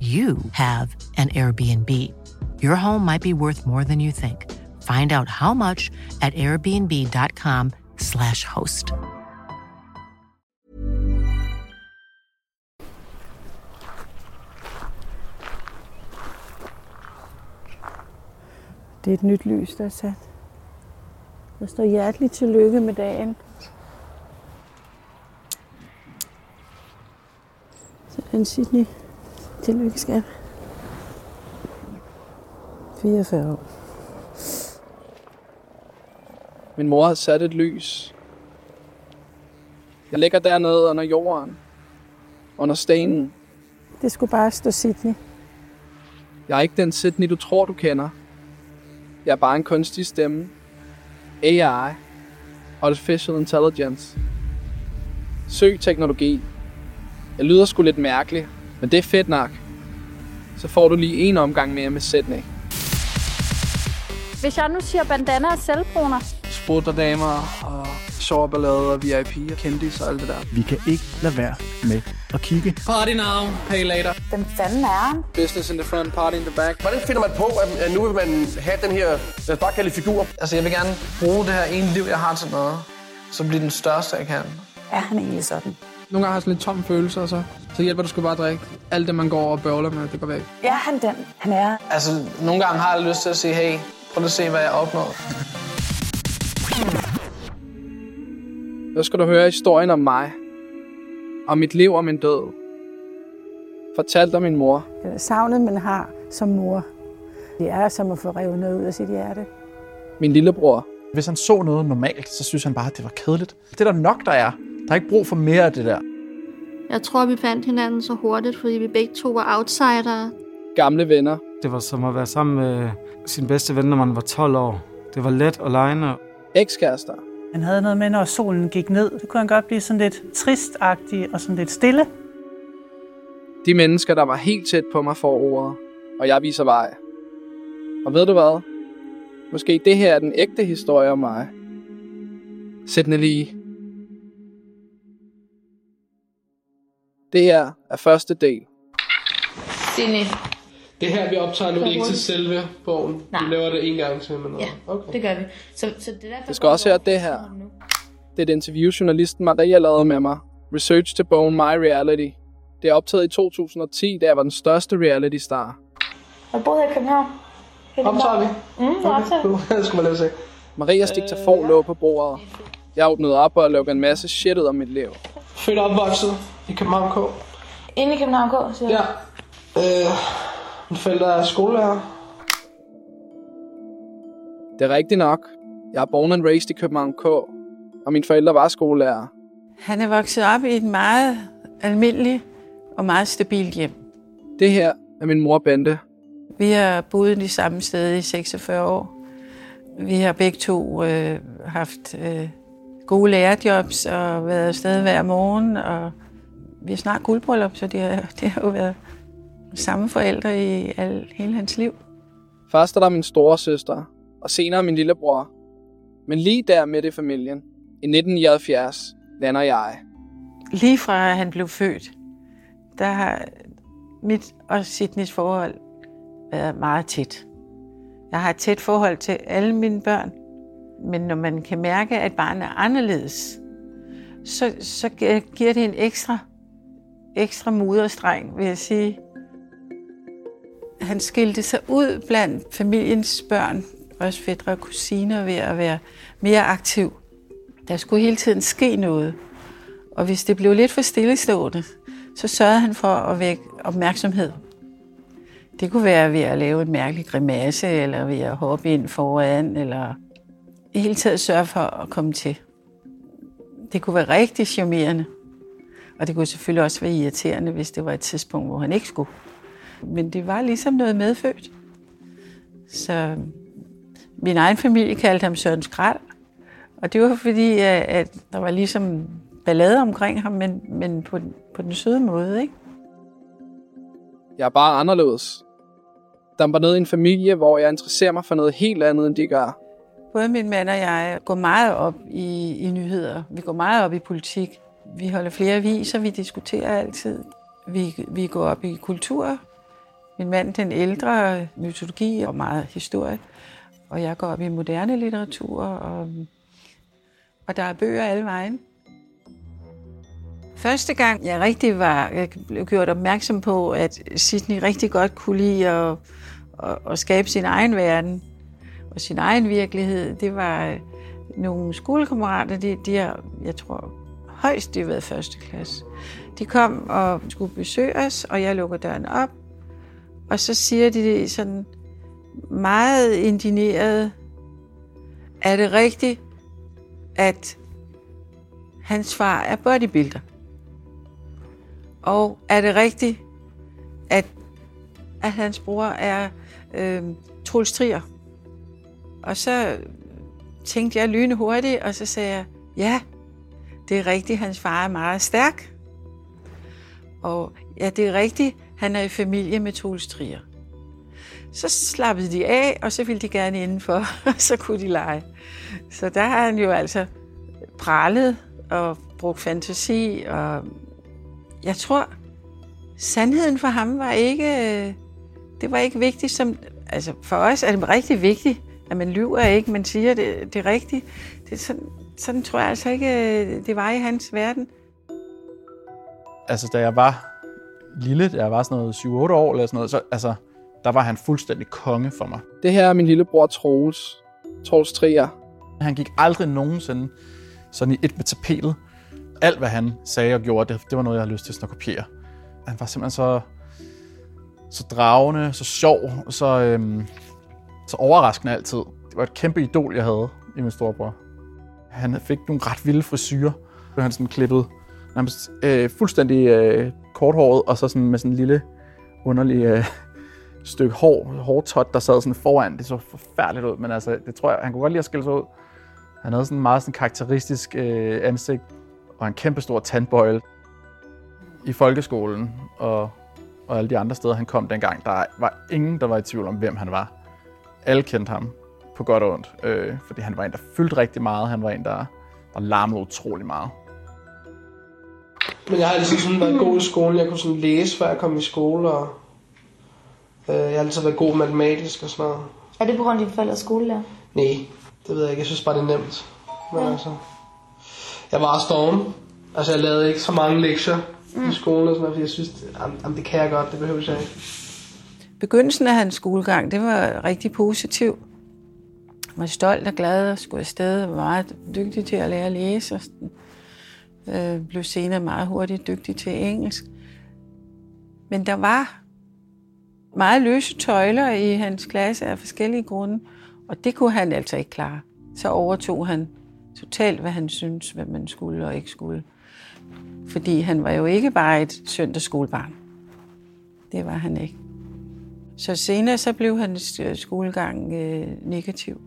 you have an Airbnb. Your home might be worth more than you think. Find out how much at airbnb.com/slash host. Det er et nyt lys, der er sat. Der står hjerteligt tillykke med dagen. Så den Sydney. Tillykke, skat. 44 år. Min mor har sat et lys. Jeg ligger dernede under jorden. Under stenen. Det skulle bare stå Sydney. Jeg er ikke den Sydney, du tror, du kender. Jeg er bare en kunstig stemme. AI. Artificial Intelligence. Søg teknologi. Jeg lyder sgu lidt mærkelig, men det er fedt nok. Så får du lige en omgang mere med Sydney. Hvis jeg nu siger bandana og selvbruner, Sputterdamer og sjovballade og VIP og kendis og alt det der. Vi kan ikke lade være med at kigge. Party now, pay later. hvem fanden er han? Business in the front, party in the back. Hvordan finder man på, at- nu vil man have den her, lad os bare kalde figur? Altså, jeg vil gerne bruge det her ene liv, jeg har til noget. Så blive den største, jeg kan. Er han egentlig sådan? Nogle gange har jeg sådan lidt tom følelse, og så, så hjælper det sgu bare at drikke. Alt det, man går og bøvler med, det går væk. Er han den, han er? Altså, nogle gange har jeg lyst til at sige, hey, prøv at se, hvad jeg opnået. Nu skal du høre historien om mig. Om mit liv og min død. Fortalt af min mor. Det er savnet, man har som mor. Det er som at få revet noget ud af sit hjerte. Min lillebror. Hvis han så noget normalt, så synes han bare, at det var kedeligt. Det er der nok, der er. Der er ikke brug for mere af det der. Jeg tror, vi fandt hinanden så hurtigt, fordi vi begge to var outsidere. Gamle venner. Det var som at være sammen med sin bedste ven, når man var 12 år. Det var let og lejende. Ekskærester. Han havde noget med, når solen gik ned. Så kunne han godt blive sådan lidt tristagtig og sådan lidt stille. De mennesker, der var helt tæt på mig for ordet. Og jeg viser vej. Og ved du hvad? Måske det her er den ægte historie om mig. Sæt den lige. Det her er første del. Sydney. Det her, vi optager nu, det er ikke til selve bogen. Nej. Vi laver det en gang til med noget. Ja, okay. det gør vi. Så, så det er derfor, Du skal også høre det her. Det er et interview, journalisten Maria lavede med mig. Research til bogen My Reality. Det er optaget i 2010, da jeg var den største reality star. Jeg boede her i København. Optager vi? Mm, okay. optager. Det skulle man lade se. Marias diktafon lå på bordet. Jeg åbnede op og lavede en masse shit ud om mit liv. Født og opvokset i København K. Inde i København K, siger Ja. Øh, mine forældre er skolelærer. Det er rigtigt nok. Jeg er born and raised i København K. Og mine forældre var skolelærer. Han er vokset op i et meget almindeligt og meget stabilt hjem. Det her er min mor Bente. Vi har boet det samme sted i 46 år. Vi har begge to øh, haft øh, gode lærerjobs og været afsted hver morgen. Og vi har snart guldbryllup, så det har, det har jo været samme forældre i al, hele hans liv. Først er der min store søster, og senere min lillebror. Men lige der midt i familien, i 1979, lander jeg. Lige fra han blev født, der har mit og Sidneys forhold været meget tæt. Jeg har et tæt forhold til alle mine børn, men når man kan mærke, at barnet er anderledes, så, så giver det en ekstra, ekstra moderstreng, vil jeg sige. Han skilte sig ud blandt familiens børn, også fædre og kusiner, ved at være mere aktiv. Der skulle hele tiden ske noget. Og hvis det blev lidt for stillestående, så sørgede han for at vække opmærksomhed. Det kunne være ved at lave en mærkelig grimasse, eller ved at hoppe ind foran, eller i hele taget sørge for at komme til. Det kunne være rigtig charmerende. Og det kunne selvfølgelig også være irriterende, hvis det var et tidspunkt, hvor han ikke skulle. Men det var ligesom noget medfødt. Så min egen familie kaldte ham Søren Skrald. Og det var fordi, at der var ligesom ballade omkring ham, men, men på, på den søde måde, ikke? Jeg er bare anderledes. Der var bare noget i en familie, hvor jeg interesserer mig for noget helt andet, end de gør. Både min mand og jeg går meget op i, i nyheder. Vi går meget op i politik. Vi holder flere aviser, vi diskuterer altid. Vi, vi går op i kultur. Min mand, den ældre, mytologi og meget historie. Og jeg går op i moderne litteratur, og, og der er bøger alle vejen. Første gang jeg rigtig var jeg blev gjort opmærksom på, at Sydney rigtig godt kunne lide at, at, at skabe sin egen verden og sin egen virkelighed, det var øh, nogle skolekammerater, de, de har, jeg tror, højst de har været første klasse. De kom og skulle besøge os, og jeg lukker døren op, og så siger de sådan meget indineret, er det rigtigt, at hans far er bodybuilder? Og er det rigtigt, at, at hans bror er øh, Troels Trier? Og så tænkte jeg lyne hurtigt, og så sagde jeg, ja, det er rigtigt, hans far er meget stærk. Og ja, det er rigtigt, han er i familie med Troels Trier. Så slappede de af, og så ville de gerne indenfor, og så kunne de lege. Så der har han jo altså prallet og brugt fantasi, og jeg tror, sandheden for ham var ikke, øh, det var ikke vigtigt som, altså for os er det rigtig vigtigt, at man lyver ikke, man siger det, det er rigtigt. Det er sådan, sådan tror jeg altså ikke, det var i hans verden. Altså, da jeg var lille, da jeg var sådan noget 7-8 år eller sådan noget, så altså, der var han fuldstændig konge for mig. Det her er min lillebror Troels. Troels Trier. Han gik aldrig nogensinde sådan i et med tapetet. Alt, hvad han sagde og gjorde, det, det var noget, jeg havde lyst til at kopiere. Han var simpelthen så, så dragende, så sjov, så, øhm, så overraskende altid. Det var et kæmpe idol, jeg havde i min storebror. Han fik nogle ret vilde frisyrer. Han sådan klippede nærmest øh, fuldstændig øh, korthåret, og så sådan med sådan en lille underlig øh, stykke hår, hårtot, der sad sådan foran. Det så forfærdeligt ud, men altså, det tror jeg, han kunne godt lide at skille sig ud. Han havde sådan meget sådan karakteristisk øh, ansigt, og en kæmpe stor tandbøjle. I folkeskolen og, og alle de andre steder, han kom dengang, der var ingen, der var i tvivl om, hvem han var. Alle kendte ham på godt og ondt, øh, fordi han var en, der fyldte rigtig meget. Han var en, der, der larmede utrolig meget. Men jeg har altid sådan været god i skolen. Jeg kunne sådan læse, før jeg kom i skole, og øh, jeg har altid været god matematisk og sådan noget. Er det på grund af dine forældres skolelærer? Nej, det ved jeg ikke. Jeg synes bare, det er nemt. Men ja. altså, jeg var storm. Altså, jeg lavede ikke så mange lektier mm. i skolen og sådan noget, fordi jeg synes, jamen, det kan jeg godt, det behøver jeg ikke. Begyndelsen af hans skolegang, det var rigtig positiv. Jeg var stolt og glad og skulle afsted og var meget dygtig til at lære at læse. Og øh, blev senere meget hurtigt dygtig til engelsk. Men der var meget løse tøjler i hans klasse af forskellige grunde, og det kunne han altså ikke klare. Så overtog han totalt, hvad han syntes, hvad man skulle og ikke skulle. Fordi han var jo ikke bare et søndagsskolebarn. Det var han ikke. Så senere så blev hans skolegang øh, negativ.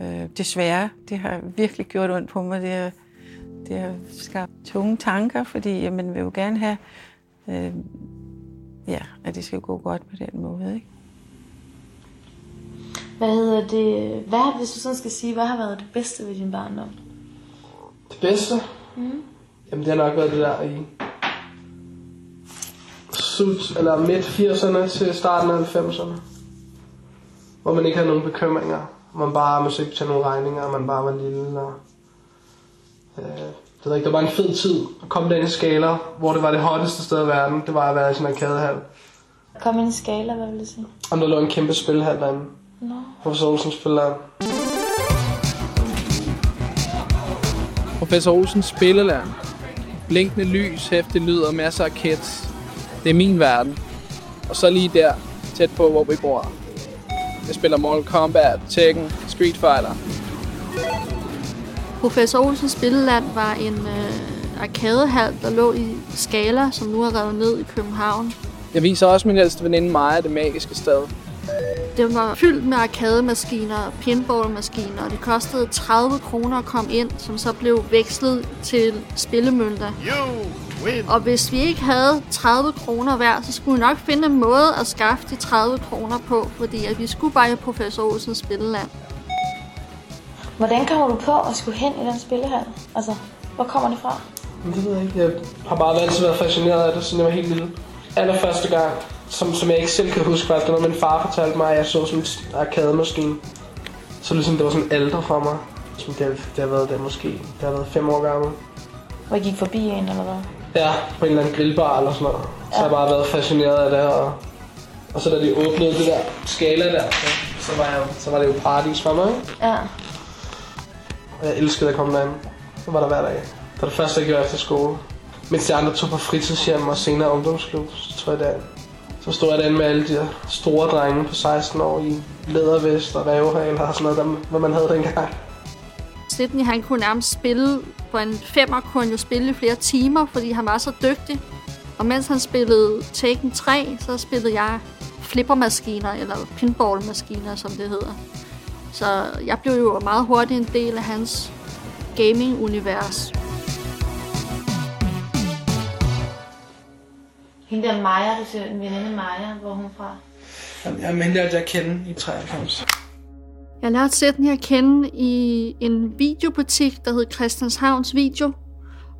Øh, desværre, det har virkelig gjort ondt på mig. Det har, det har skabt tunge tanker, fordi man vil jo gerne have, øh, ja, at det skal gå godt på den måde. Ikke? Hvad hedder det? Hvad, hvis du sådan skal sige, hvad har været det bedste ved din barndom? Det bedste? Mm. Jamen det har nok været det der i slut, eller midt 80'erne til starten af 90'erne. Hvor man ikke havde nogen bekymringer. Man bare måske ikke betale nogle regninger, og man bare var lille. Og, øh, det ved ikke, det var bare en fed tid at komme derind i skala, hvor det var det hotteste sted i verden. Det var at være i sådan en arkadehal. Kom ind i skala, hvad vil du sige? Om der lå en kæmpe spilhal derinde. Nå. Professor Olsen spiller Professor Olsens spilleland. Blinkende lys, hæftig lyd og masser af kids. Det er min verden. Og så lige der, tæt på, hvor vi bor. Jeg spiller Mortal Kombat, Tekken, Street Fighter. Professor Olsens Spilleland var en øh, arkadehal, der lå i Skala, som nu er revet ned i København. Jeg viser også min ældste veninde Maja det magiske sted. Det var fyldt med arkademaskiner, pinballmaskiner, og det kostede 30 kroner at komme ind, som så blev vekslet til spillemønter. Og hvis vi ikke havde 30 kroner hver, så skulle vi nok finde en måde at skaffe de 30 kroner på, fordi at vi skulle bare i Professor Olsens Spilleland. Hvordan kommer du på at skulle hen i den spillehal? Altså, hvor kommer det fra? Det ved jeg ikke. Jeg har bare altid været fascineret af det, siden jeg var helt lille. Allerførste gang, som, som jeg ikke selv kan huske, var det noget, min far fortalte mig, at jeg så sådan en arkademaskine. Så ligesom det var sådan alder for mig. Som det, det har været det måske. Det har været fem år gammel. Hvor I gik forbi en, eller hvad? Ja, på en eller anden grillbar eller sådan noget. Så har jeg bare været fascineret af det. Og, og så da de åbnede det der skala der, så, så, var, jeg, så var det jo paradis for mig. Ja. Og jeg elskede at komme derind. Så var der hver dag. Det var det første, jeg gjorde efter skole. Mens de andre tog på fritidshjem og senere ungdomsklub, så tror jeg der. Så stod jeg derinde med alle de her store drenge på 16 år i lædervest og rævehaler og sådan noget, der, hvad man havde dengang. Sydney, han kunne nærmest spille, på en femmer kunne han jo spille i flere timer, fordi han var så dygtig. Og mens han spillede Tekken 3, så spillede jeg flippermaskiner, eller pinballmaskiner, som det hedder. Så jeg blev jo meget hurtigt en del af hans gaming-univers. Hende der Maja, du siger, en veninde Maja, hvor er hun fra? Jamen, Jeg at jeg kende i 93. Jeg lærte Sydney at kende i en videobutik, der hed Christianshavns Video,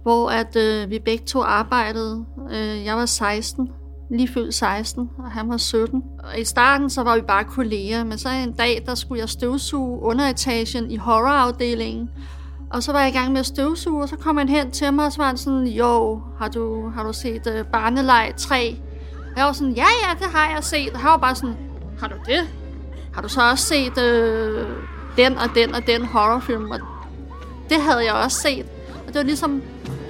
hvor at, øh, vi begge to arbejdede. Øh, jeg var 16, lige fyldt 16, og han var 17. Og i starten så var vi bare kolleger, men så en dag, der skulle jeg støvsuge underetagen i horrorafdelingen. Og så var jeg i gang med at støvsuge, og så kom han hen til mig, og så var han sådan, jo, har du, har du set øh, uh, Barneleg 3? Og jeg var sådan, ja, ja, det har jeg set. Og han var bare sådan, har du det? Har du så også set øh, den og den og den horrorfilm? Og det havde jeg også set. Og det var ligesom,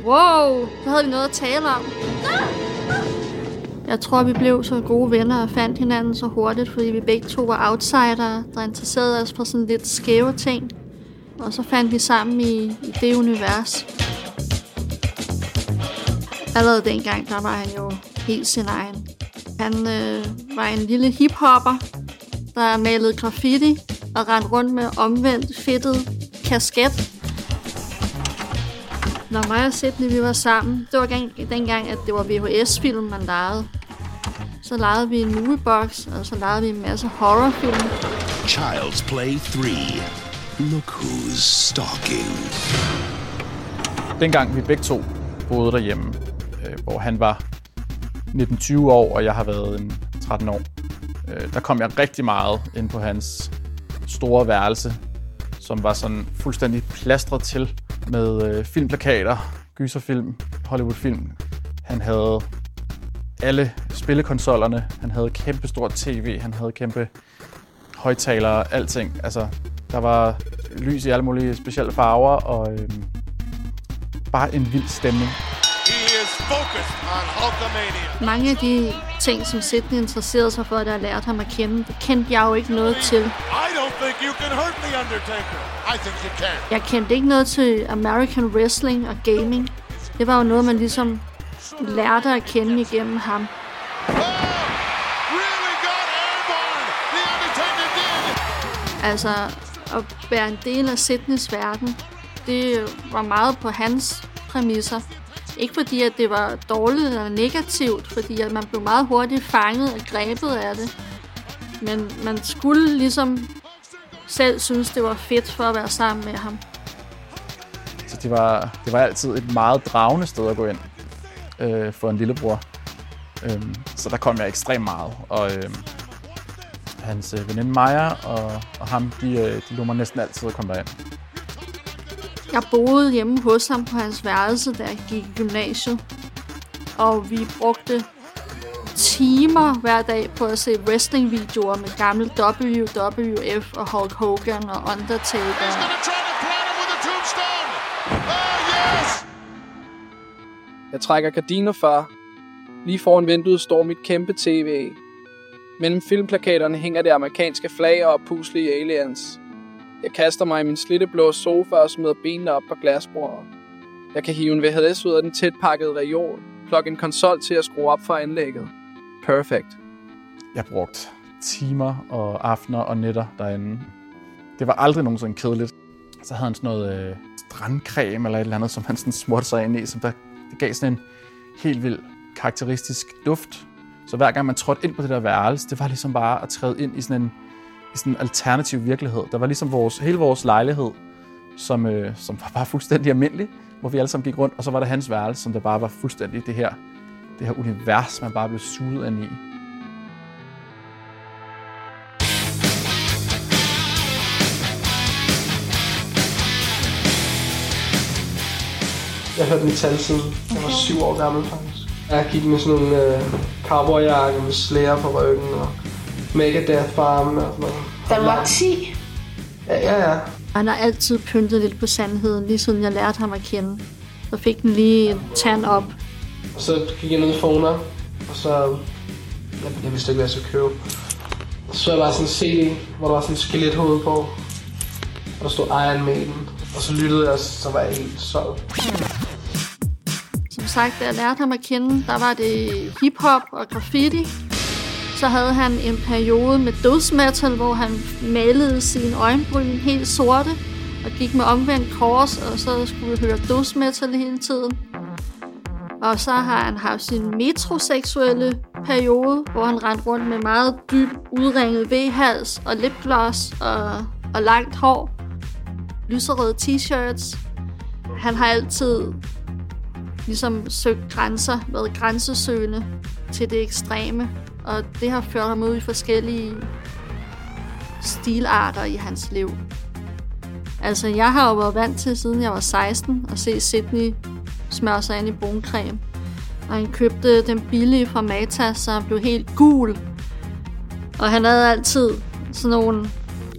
wow, så havde vi noget at tale om. Jeg tror, vi blev så gode venner og fandt hinanden så hurtigt, fordi vi begge to var outsidere, der interesserede os for sådan lidt skæve ting. Og så fandt vi sammen i, i det univers. Allerede dengang, der var han jo helt sin egen. Han øh, var en lille hiphopper, der malede graffiti og rendte rundt med omvendt fedtet kasket. Når mig og Sidney vi var sammen, det var gang, dengang, at det var VHS-film, man legede. Så legede vi en moviebox, og så legede vi en masse horrorfilm. Child's Play 3. Look who's stalking. Dengang vi begge to boede derhjemme, øh, hvor han var 19-20 år, og jeg har været en 13 år, øh, der kom jeg rigtig meget ind på hans store værelse, som var sådan fuldstændig plastret til med øh, filmplakater, gyserfilm, Hollywoodfilm. Han havde alle spillekonsollerne, han havde kæmpe stort tv, han havde kæmpe højtalere, alting. Altså, der var lys i alle mulige specielle farver, og øh, bare en vild stemning. Mange af de ting, som Sidney interesserede sig for, da jeg lærte ham at kende, det kendte jeg jo ikke noget til. I don't think you can hurt the Undertaker. I think you can. Jeg kendte ikke noget til American Wrestling og gaming. Det var jo noget, man ligesom lærte at kende igennem ham. Altså, at være en del af Sydneys verden, det var meget på hans præmisser. Ikke fordi, at det var dårligt eller negativt, fordi at man blev meget hurtigt fanget og grebet af det. Men man skulle ligesom selv synes, det var fedt for at være sammen med ham. Så det var, det var altid et meget dragende sted at gå ind øh, for en lillebror. Øhm, så der kom jeg ekstremt meget. Og øh, hans øh, veninde Maja og, og ham, de, øh, de lå mig næsten altid at komme derind. Jeg boede hjemme hos ham på hans værelse, da jeg gik i gymnasiet. Og vi brugte timer hver dag på at se wrestling-videoer med gamle WWF og Hulk Hogan og Undertaker. Jeg trækker gardiner for. Lige foran vinduet står mit kæmpe tv. Mellem filmplakaterne hænger det amerikanske flag og puslige aliens. Jeg kaster mig i min slitteblå sofa og smider benene op på glasbordet. Jeg kan hive en VHS ud af den tætpakkede reol, plukke en konsol til at skrue op for anlægget. Perfect. Jeg brugte timer og aftener og nætter derinde. Det var aldrig nogensinde kedeligt. Så havde han sådan noget øh, strandcreme eller et eller andet, som han sådan smurte sig ind i, som der, det gav sådan en helt vild karakteristisk duft. Så hver gang man trådte ind på det der værelse, det var ligesom bare at træde ind i sådan en, i sådan en alternativ virkelighed. Der var ligesom vores, hele vores lejlighed, som, øh, som var bare fuldstændig almindelig, hvor vi alle sammen gik rundt, og så var der hans værelse, som der bare var fuldstændig det her, det her univers, man bare blev suget ind i. Jeg hørte metal siden jeg var syv år gammel faktisk. Jeg gik med sådan nogle øh, cowboyjakke med slære på ryggen og Megadeth armene og sådan noget. Den var 10. Ja, ja, ja. Han har altid pyntet lidt på sandheden, lige siden jeg lærte ham at kende. Så fik den lige en tand op. Og så gik jeg ned i Fona, og så... Jeg, jeg vidste ikke, hvad jeg skulle købe. Og så var der sådan en CD, hvor der var sådan en skelethoved på. Og der stod Iron Maiden. Og så lyttede jeg, og så var jeg helt solgt. Sagt, da jeg lærte ham at kende, der var det hiphop og graffiti. Så havde han en periode med dødsmetal, hvor han malede sine øjenbryn helt sorte og gik med omvendt kors, og så skulle høre dødsmetal hele tiden. Og så har han haft sin metroseksuelle periode, hvor han rendte rundt med meget dyb, udringet V-hals og lipgloss og, og langt hår. Lyserøde t-shirts. Han har altid ligesom søgt grænser, været grænsesøgende til det ekstreme. Og det har ført ham ud i forskellige stilarter i hans liv. Altså, jeg har jo været vant til, siden jeg var 16, at se Sydney smøre sig ind i bruncreme. Og han købte den billige fra Matas, så han blev helt gul. Og han havde altid sådan nogle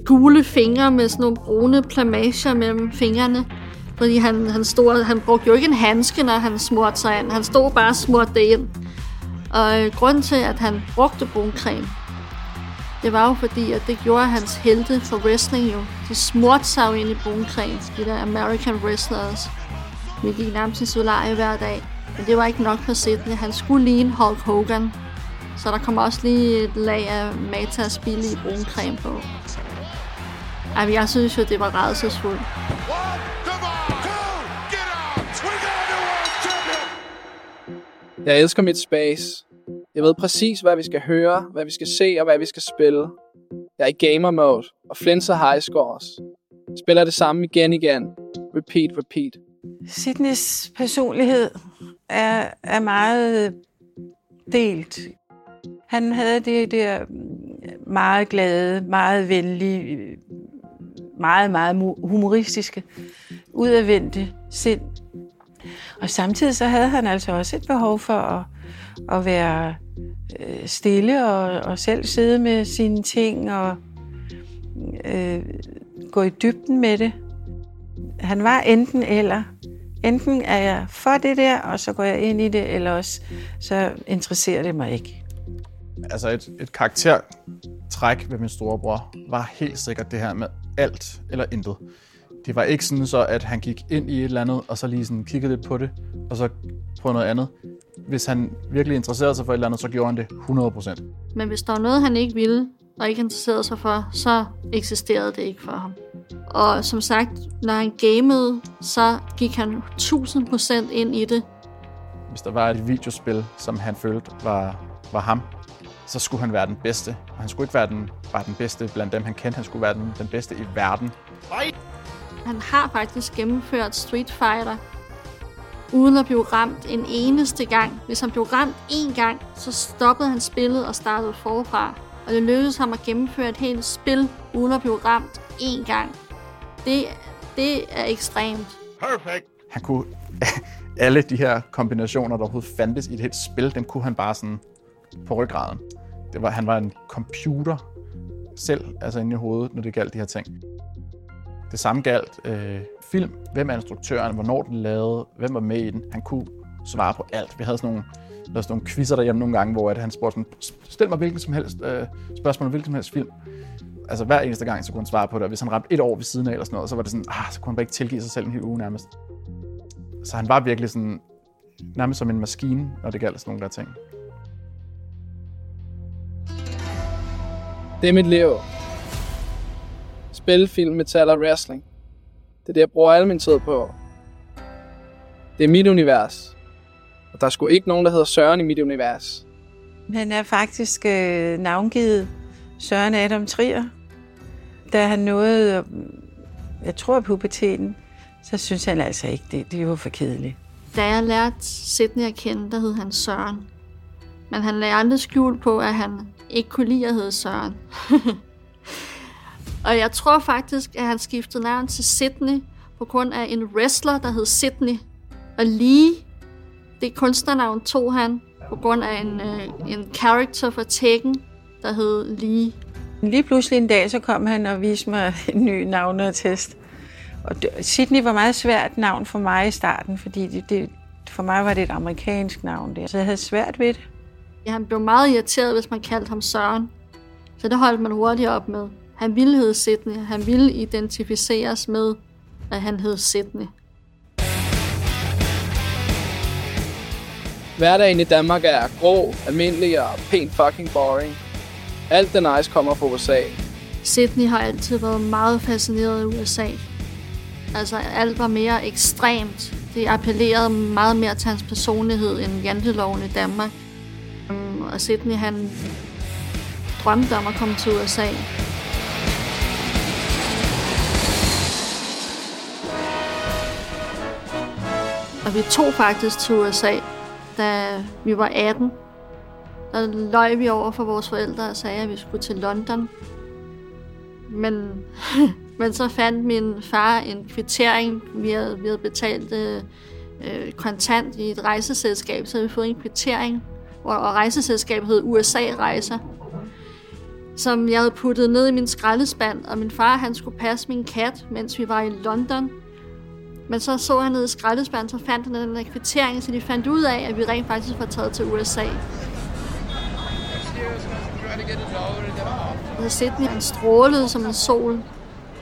gule fingre med sådan nogle brune plamager mellem fingrene. Fordi han, han, stod, han brugte jo ikke en handske, når han smurte sig ind. Han stod bare og smurte det ind. Og øh, grunden til, at han brugte bruncreme, det var jo fordi, at det gjorde hans helte for wrestling jo. De smurte sig jo ind i bruncreme, de der American wrestlers. Vi gik nærmest i solarie hver dag. Men det var ikke nok for Sidney. Han skulle ligne Hulk Hogan. Så der kom også lige et lag af Matas billige bruncreme på. Ej, jeg synes jo, det var rædselsfuldt. Jeg elsker mit space. Jeg ved præcis, hvad vi skal høre, hvad vi skal se og hvad vi skal spille. Jeg er i gamer mode og flinser high scores. Spiller det samme igen igen. Repeat, repeat. Sydneys personlighed er, er meget delt. Han havde det der meget glade, meget venlige, meget, meget humoristiske, udadvendte sind. Og samtidig så havde han altså også et behov for at, at være øh, stille og, og selv sidde med sine ting og øh, gå i dybden med det. Han var enten eller. Enten er jeg for det der, og så går jeg ind i det, eller også så interesserer det mig ikke. Altså et, et karaktertræk ved min storebror var helt sikkert det her med alt eller intet. Det var ikke sådan så, at han gik ind i et eller andet, og så lige sådan kiggede lidt på det, og så på noget andet. Hvis han virkelig interesserede sig for et eller andet, så gjorde han det 100%. Men hvis der var noget, han ikke ville, og ikke interesserede sig for, så eksisterede det ikke for ham. Og som sagt, når han gamede, så gik han 1000% ind i det. Hvis der var et videospil, som han følte var, var ham, så skulle han være den bedste. Og han skulle ikke være den, bare den bedste blandt dem, han kendte. Han skulle være den, den bedste i verden. Han har faktisk gennemført Street Fighter uden at blive ramt en eneste gang. Hvis han blev ramt én gang, så stoppede han spillet og startede forfra. Og det lykkedes ham at gennemføre et helt spil uden at blive ramt én gang. Det, det er ekstremt. Perfect. Han kunne alle de her kombinationer, der overhovedet fandtes i et helt spil, dem kunne han bare sådan på ryggraden. Det var, han var en computer selv, altså inde i hovedet, når det galt de her ting. Det samme galt øh, film. Hvem er instruktøren? Hvornår den lavede? Hvem var med i den? Han kunne svare på alt. Vi havde sådan nogle, der sådan nogle quizzer derhjemme nogle gange, hvor at han spurgte sådan, stil mig hvilken som helst øh, spørgsmål om hvilken som helst film. Altså hver eneste gang, så kunne han svare på det. Og hvis han ramte et år ved siden af eller sådan noget, så var det sådan, ah, så kunne han bare ikke tilgive sig selv en hel uge nærmest. Så han var virkelig sådan, nærmest som en maskine, når det galt sådan nogle der ting. Det er mit liv. Spil, film, metal og wrestling. Det er det, jeg bruger al min tid på. Det er mit univers. Og der er sgu ikke nogen, der hedder Søren i mit univers. Han er faktisk øh, navngivet Søren Adam Trier. Da han nåede, øh, jeg tror, puberteten, så synes han altså ikke, det, det var for kedeligt. Da jeg lærte Sidney at kende, der hed han Søren. Men han lagde aldrig skjul på, at han ikke kunne lide at hedde Søren. og jeg tror faktisk, at han skiftede navn til Sidney på grund af en wrestler, der hed Sidney. Og lige det kunstnernavn tog han på grund af en, øh, en character fra Tekken, der hed Lee. Lige pludselig en dag, så kom han og viste mig en ny navneattest. Og Sydney var meget svært navn for mig i starten, fordi det, det, for mig var det et amerikansk navn der. Så jeg havde svært ved det. Ja, han blev meget irriteret, hvis man kaldte ham Søren. Så det holdt man hurtigt op med. Han ville hedde Sydney. Han ville identificeres med, at han hed Sydney. Hverdagen i Danmark er grå, almindelig og pænt fucking boring. Alt det nice kommer fra USA. Sydney har altid været meget fascineret af USA. Altså alt var mere ekstremt. Det appellerede meget mere til hans personlighed end janteloven i Danmark. Og Sydney han drømte om at komme til USA. Og vi tog faktisk til USA, da vi var 18. Der løj vi over for vores forældre og sagde, at vi skulle til London. Men, men så fandt min far en kvittering. Vi havde, vi havde betalt øh, kontant i et rejseselskab, så havde vi fået en kvittering. Og, og rejseselskabet hed USA-rejser som jeg havde puttet ned i min skraldespand, og min far han skulle passe min kat, mens vi var i London. Men så så han ned i skraldespanden, så fandt han den der kvittering, så de fandt ud af, at vi rent faktisk var taget til USA. Og Sydney han strålede som en sol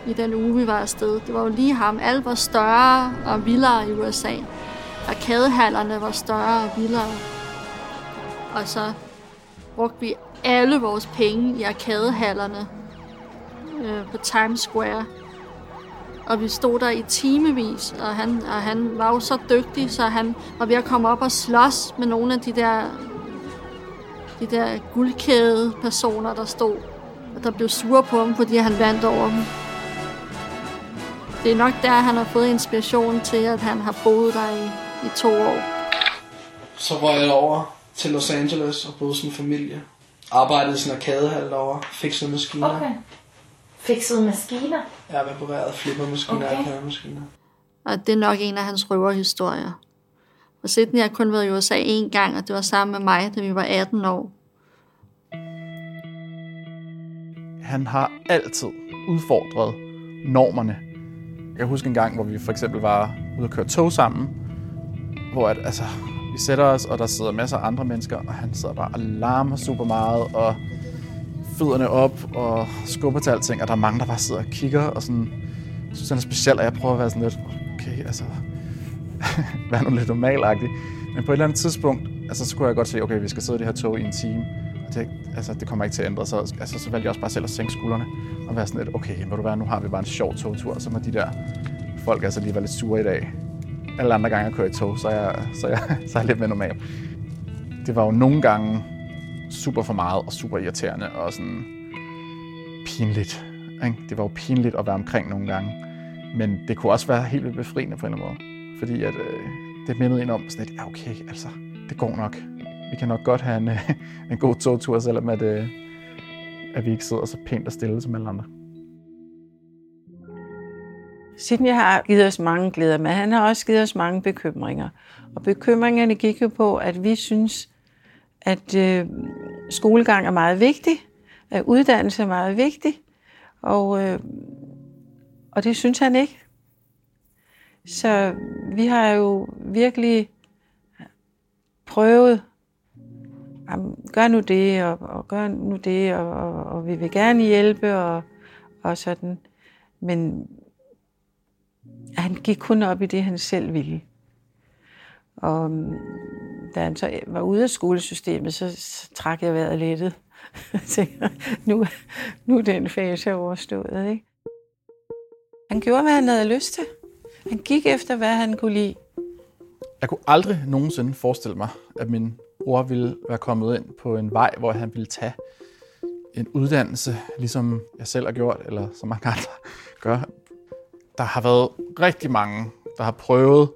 i den uge, vi var afsted. Det var jo lige ham. Alt var større og vildere i USA. Arkadehallerne var større og vildere. Og så brugte vi alle vores penge i arkadehallerne øh, på Times Square. Og vi stod der i timevis, og han, og han var jo så dygtig, så han var ved at komme op og slås med nogle af de der, de der guldkæde personer, der stod. Og der blev sure på ham, fordi han vandt over dem. Det er nok der, han har fået inspiration til, at han har boet der i, i to år. Så røg jeg over til Los Angeles og boede som familie. Arbejdede i sådan en arkadehal derovre, fikset maskiner. Okay. Fikset maskiner? Jeg har repareret flippermaskiner og Okay. arkademaskiner. Og det er nok en af hans røverhistorier. Og Sydney har kun været i USA én gang, og det var sammen med mig, da vi var 18 år. Han har altid udfordret normerne. Jeg kan huske en gang, hvor vi for eksempel var ude at køre tog sammen, hvor at, altså, vi sætter os, og der sidder masser af andre mennesker, og han sidder bare og larmer super meget, og fødderne op, og skubber til alting, og der er mange, der bare sidder og kigger, og sådan, jeg synes, han er speciel, og jeg prøver at være sådan lidt, okay, altså, vær nu lidt normalagtig. Men på et eller andet tidspunkt, altså, så kunne jeg godt se, okay, vi skal sidde i det her tog i en time, og det, altså, det kommer ikke til at ændre sig. Altså, så valgte jeg også bare selv at sænke skuldrene, og være sådan lidt, okay, må du være, nu har vi bare en sjov togtur, og så må de der folk altså lige være lidt sure i dag. Alle andre gange, jeg kører i tog, så er jeg, så er jeg, så er jeg lidt mere normal. Det var jo nogle gange super for meget og super irriterende og sådan pinligt. Ikke? Det var jo pinligt at være omkring nogle gange. Men det kunne også være helt vildt befriende på en eller anden måde. Fordi at, øh, det mindede en om sådan lidt, ja okay, altså, det går nok. Vi kan nok godt have en, øh, en god togtur, selvom at, øh, at vi ikke sidder så pænt og stille som alle andre. Sidney har givet os mange glæder, men han har også givet os mange bekymringer. Og bekymringerne gik jo på, at vi synes, at øh, skolegang er meget vigtig, at uddannelse er meget vigtig, og, øh, og det synes han ikke. Så vi har jo virkelig prøvet, jamen, gør nu det, og, og gør nu det, og, og, og vi vil gerne hjælpe, og, og sådan. Men han gik kun op i det, han selv ville. Og da han så var ude af skolesystemet, så, så trak jeg vejret lettet. Jeg nu, nu er den fase overstået. Ikke? Han gjorde, hvad han havde lyst til. Han gik efter, hvad han kunne lide. Jeg kunne aldrig nogensinde forestille mig, at min bror ville være kommet ind på en vej, hvor han ville tage en uddannelse, ligesom jeg selv har gjort, eller som mange andre gør. Der har været rigtig mange, der har prøvet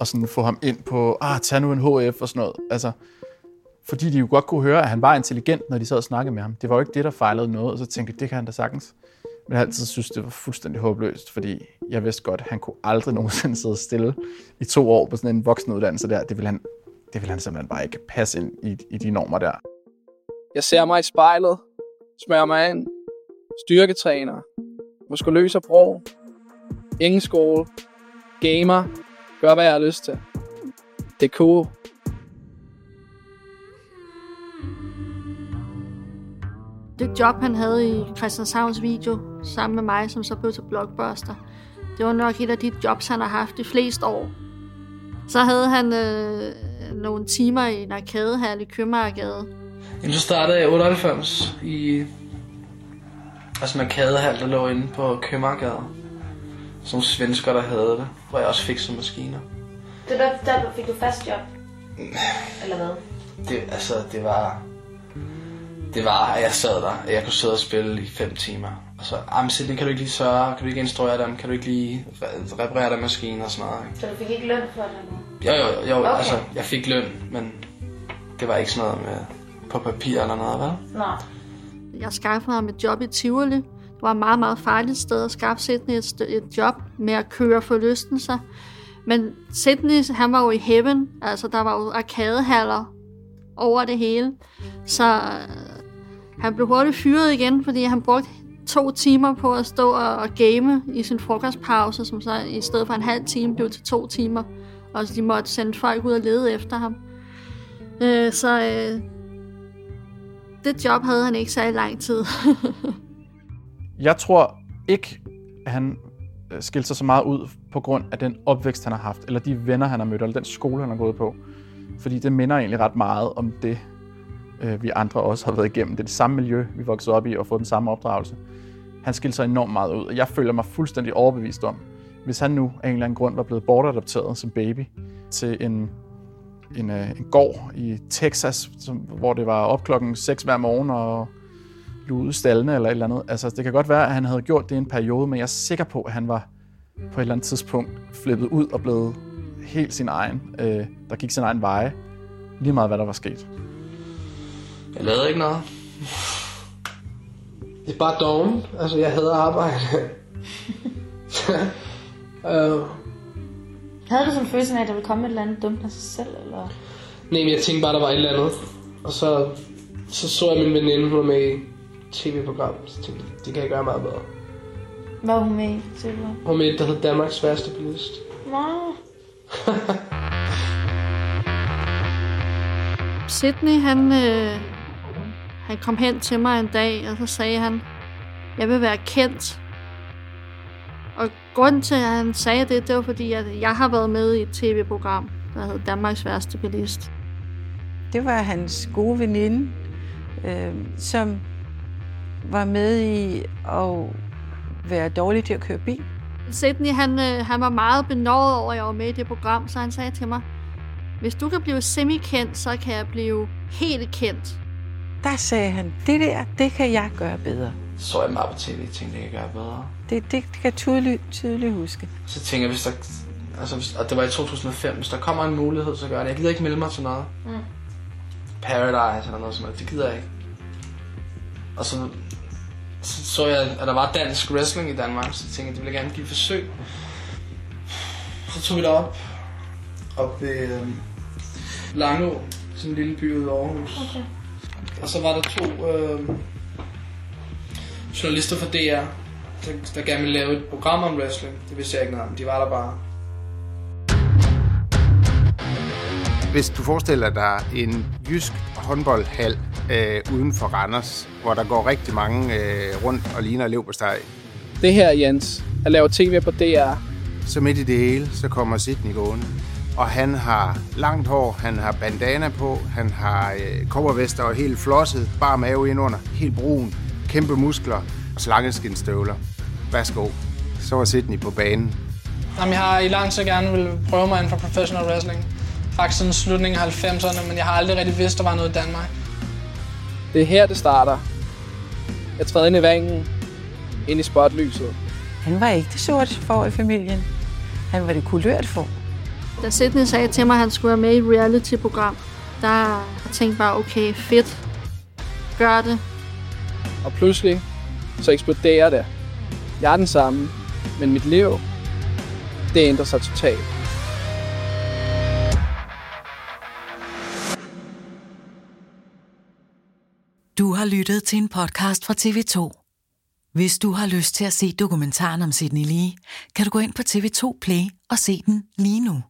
og sådan få ham ind på, ah, tag nu en HF og sådan noget. Altså, fordi de jo godt kunne høre, at han var intelligent, når de sad og snakkede med ham. Det var jo ikke det, der fejlede noget, og så tænkte jeg, det kan han da sagtens. Men jeg altid synes, det var fuldstændig håbløst, fordi jeg vidste godt, at han kunne aldrig nogensinde sidde stille i to år på sådan en voksenuddannelse der. Det ville han, det ville han simpelthen bare ikke passe ind i, i de normer der. Jeg ser mig i spejlet, smører mig ind, styrketræner, muskuløs bro, ingen skole, gamer, gør hvad jeg har lyst til. Det er cool. Det job, han havde i Christianshavns video, sammen med mig, som så blev til Blockbuster, det var nok et af de jobs, han har haft de fleste år. Så havde han øh, nogle timer i en arkadehal i Købmagergade. Jamen, så startede jeg i 98 i altså en arkadehal, der lå inde på Købmagergade. Nogle svensker, der havde det, hvor jeg også fik som maskiner. Det der, der fik du fast job? Eller hvad? Det, altså, det var... Det var, at jeg sad der, og jeg kunne sidde og spille i fem timer. Og så, ah, men Sidney, kan du ikke lige sørge? Kan du ikke instruere dem? Kan du ikke lige re- reparere dem maskiner og sådan noget? Ikke? Så du fik ikke løn for det? Jo, jo, jo, Okay. altså, jeg fik løn, men det var ikke sådan noget med på papir eller noget, vel? Nej. Jeg skaffede ham et job i Tivoli. Var et meget, meget farligt sted at skaffe Sydney et, et job med at køre forlystelser. Men Sydney, han var jo i heaven. Altså, der var jo arkadehaller over det hele. Så øh, han blev hurtigt fyret igen, fordi han brugte to timer på at stå og, og game i sin frokostpause, som så i stedet for en halv time blev til to timer. Og så de måtte sende folk ud og lede efter ham. Øh, så øh, det job havde han ikke særlig lang tid. Jeg tror ikke, at han øh, skilte sig så meget ud på grund af den opvækst, han har haft, eller de venner, han har mødt, eller den skole, han har gået på. Fordi det minder egentlig ret meget om det, øh, vi andre også har været igennem. Det er det samme miljø, vi voksede op i og fået den samme opdragelse. Han skilte sig enormt meget ud, og jeg føler mig fuldstændig overbevist om, hvis han nu af en eller anden grund var blevet bortadopteret som baby til en, en, øh, en gård i Texas, som, hvor det var op klokken 6 hver morgen og lude i stallene eller et eller andet. Altså, det kan godt være, at han havde gjort det i en periode, men jeg er sikker på, at han var på et eller andet tidspunkt flippet ud og blevet helt sin egen, øh, der gik sin egen veje, lige meget hvad der var sket. Jeg lavede ikke noget. Det er bare doven. Altså, jeg hader arbejde. uh, Havde du sådan en følelse af, at der ville komme et eller andet dumt af sig selv? Eller? nej, men jeg tænkte bare, der var et eller andet. Og så, så så jeg min veninde, hun var med i tv-program. Så tænkte jeg, det kan jeg gøre meget bedre. Hvad var hun med i? Til du? Hun var med i et, der hed Danmarks værste bilist. Nå. Sydney, han, øh, han kom hen til mig en dag, og så sagde han, jeg vil være kendt. Og grunden til, at han sagde det, det var fordi, at jeg har været med i et tv-program, der hed Danmarks værste bilist. Det var hans gode veninde, øh, som var med i at være dårlig til at køre bil. Sydney, han, øh, han var meget benådet over, at jeg var med i det program, så han sagde til mig, hvis du kan blive semi-kendt, så kan jeg blive helt kendt. der sagde han, det der, det kan jeg gøre bedre. Så jeg meget på tv, tænkte, jeg gøre bedre. Det, det, det kan jeg tydeligt, tydeligt huske. Så tænker jeg, hvis der, altså, hvis, og det var i 2005, hvis der kommer en mulighed, så gør jeg det. Jeg gider ikke melde mig til noget. Mm. Paradise eller noget sådan noget, det gider jeg ikke. Og så, så så jeg, at der var dansk wrestling i Danmark, så tænkte jeg, det ville jeg gerne give et forsøg. Så tog vi derop, op ved øh, Langå, sådan en lille by ude i Aarhus. Okay. Og så var der to øh, journalister fra DR, der, der gerne ville lave et program om wrestling. Det vidste jeg ikke noget om. De var der bare. Hvis du forestiller dig en jysk håndboldhal øh, uden for Randers, hvor der går rigtig mange øh, rundt og ligner leverpostej. Det her, Jens, at lave tv på DR. Så midt i det hele, så kommer Sidney gående. Og han har langt hår, han har bandana på, han har øh, kobbervester og helt flosset, bare mave indunder, helt brun, kæmpe muskler og slangeskinstøvler. Værsgo. Så var Sidney på banen. Jamen, jeg har i lang tid gerne vil prøve mig inden for professional wrestling. Faktisk siden slutningen af 90'erne, men jeg har aldrig rigtig vidst, der var noget i Danmark. Det er her, det starter. Jeg træder ind i ringen, ind i spotlyset. Han var ikke det sorte for i familien. Han var det kulørt for. Da Sidney sagde til mig, at han skulle være med i et reality-program, der tænkte jeg bare, okay, fedt. Gør det. Og pludselig, så eksploderer det. Jeg er den samme, men mit liv, det ændrer sig totalt. Har lyttet til en podcast fra TV2. Hvis du har lyst til at se dokumentaren om Sydney Lee, kan du gå ind på TV2 Play og se den lige nu.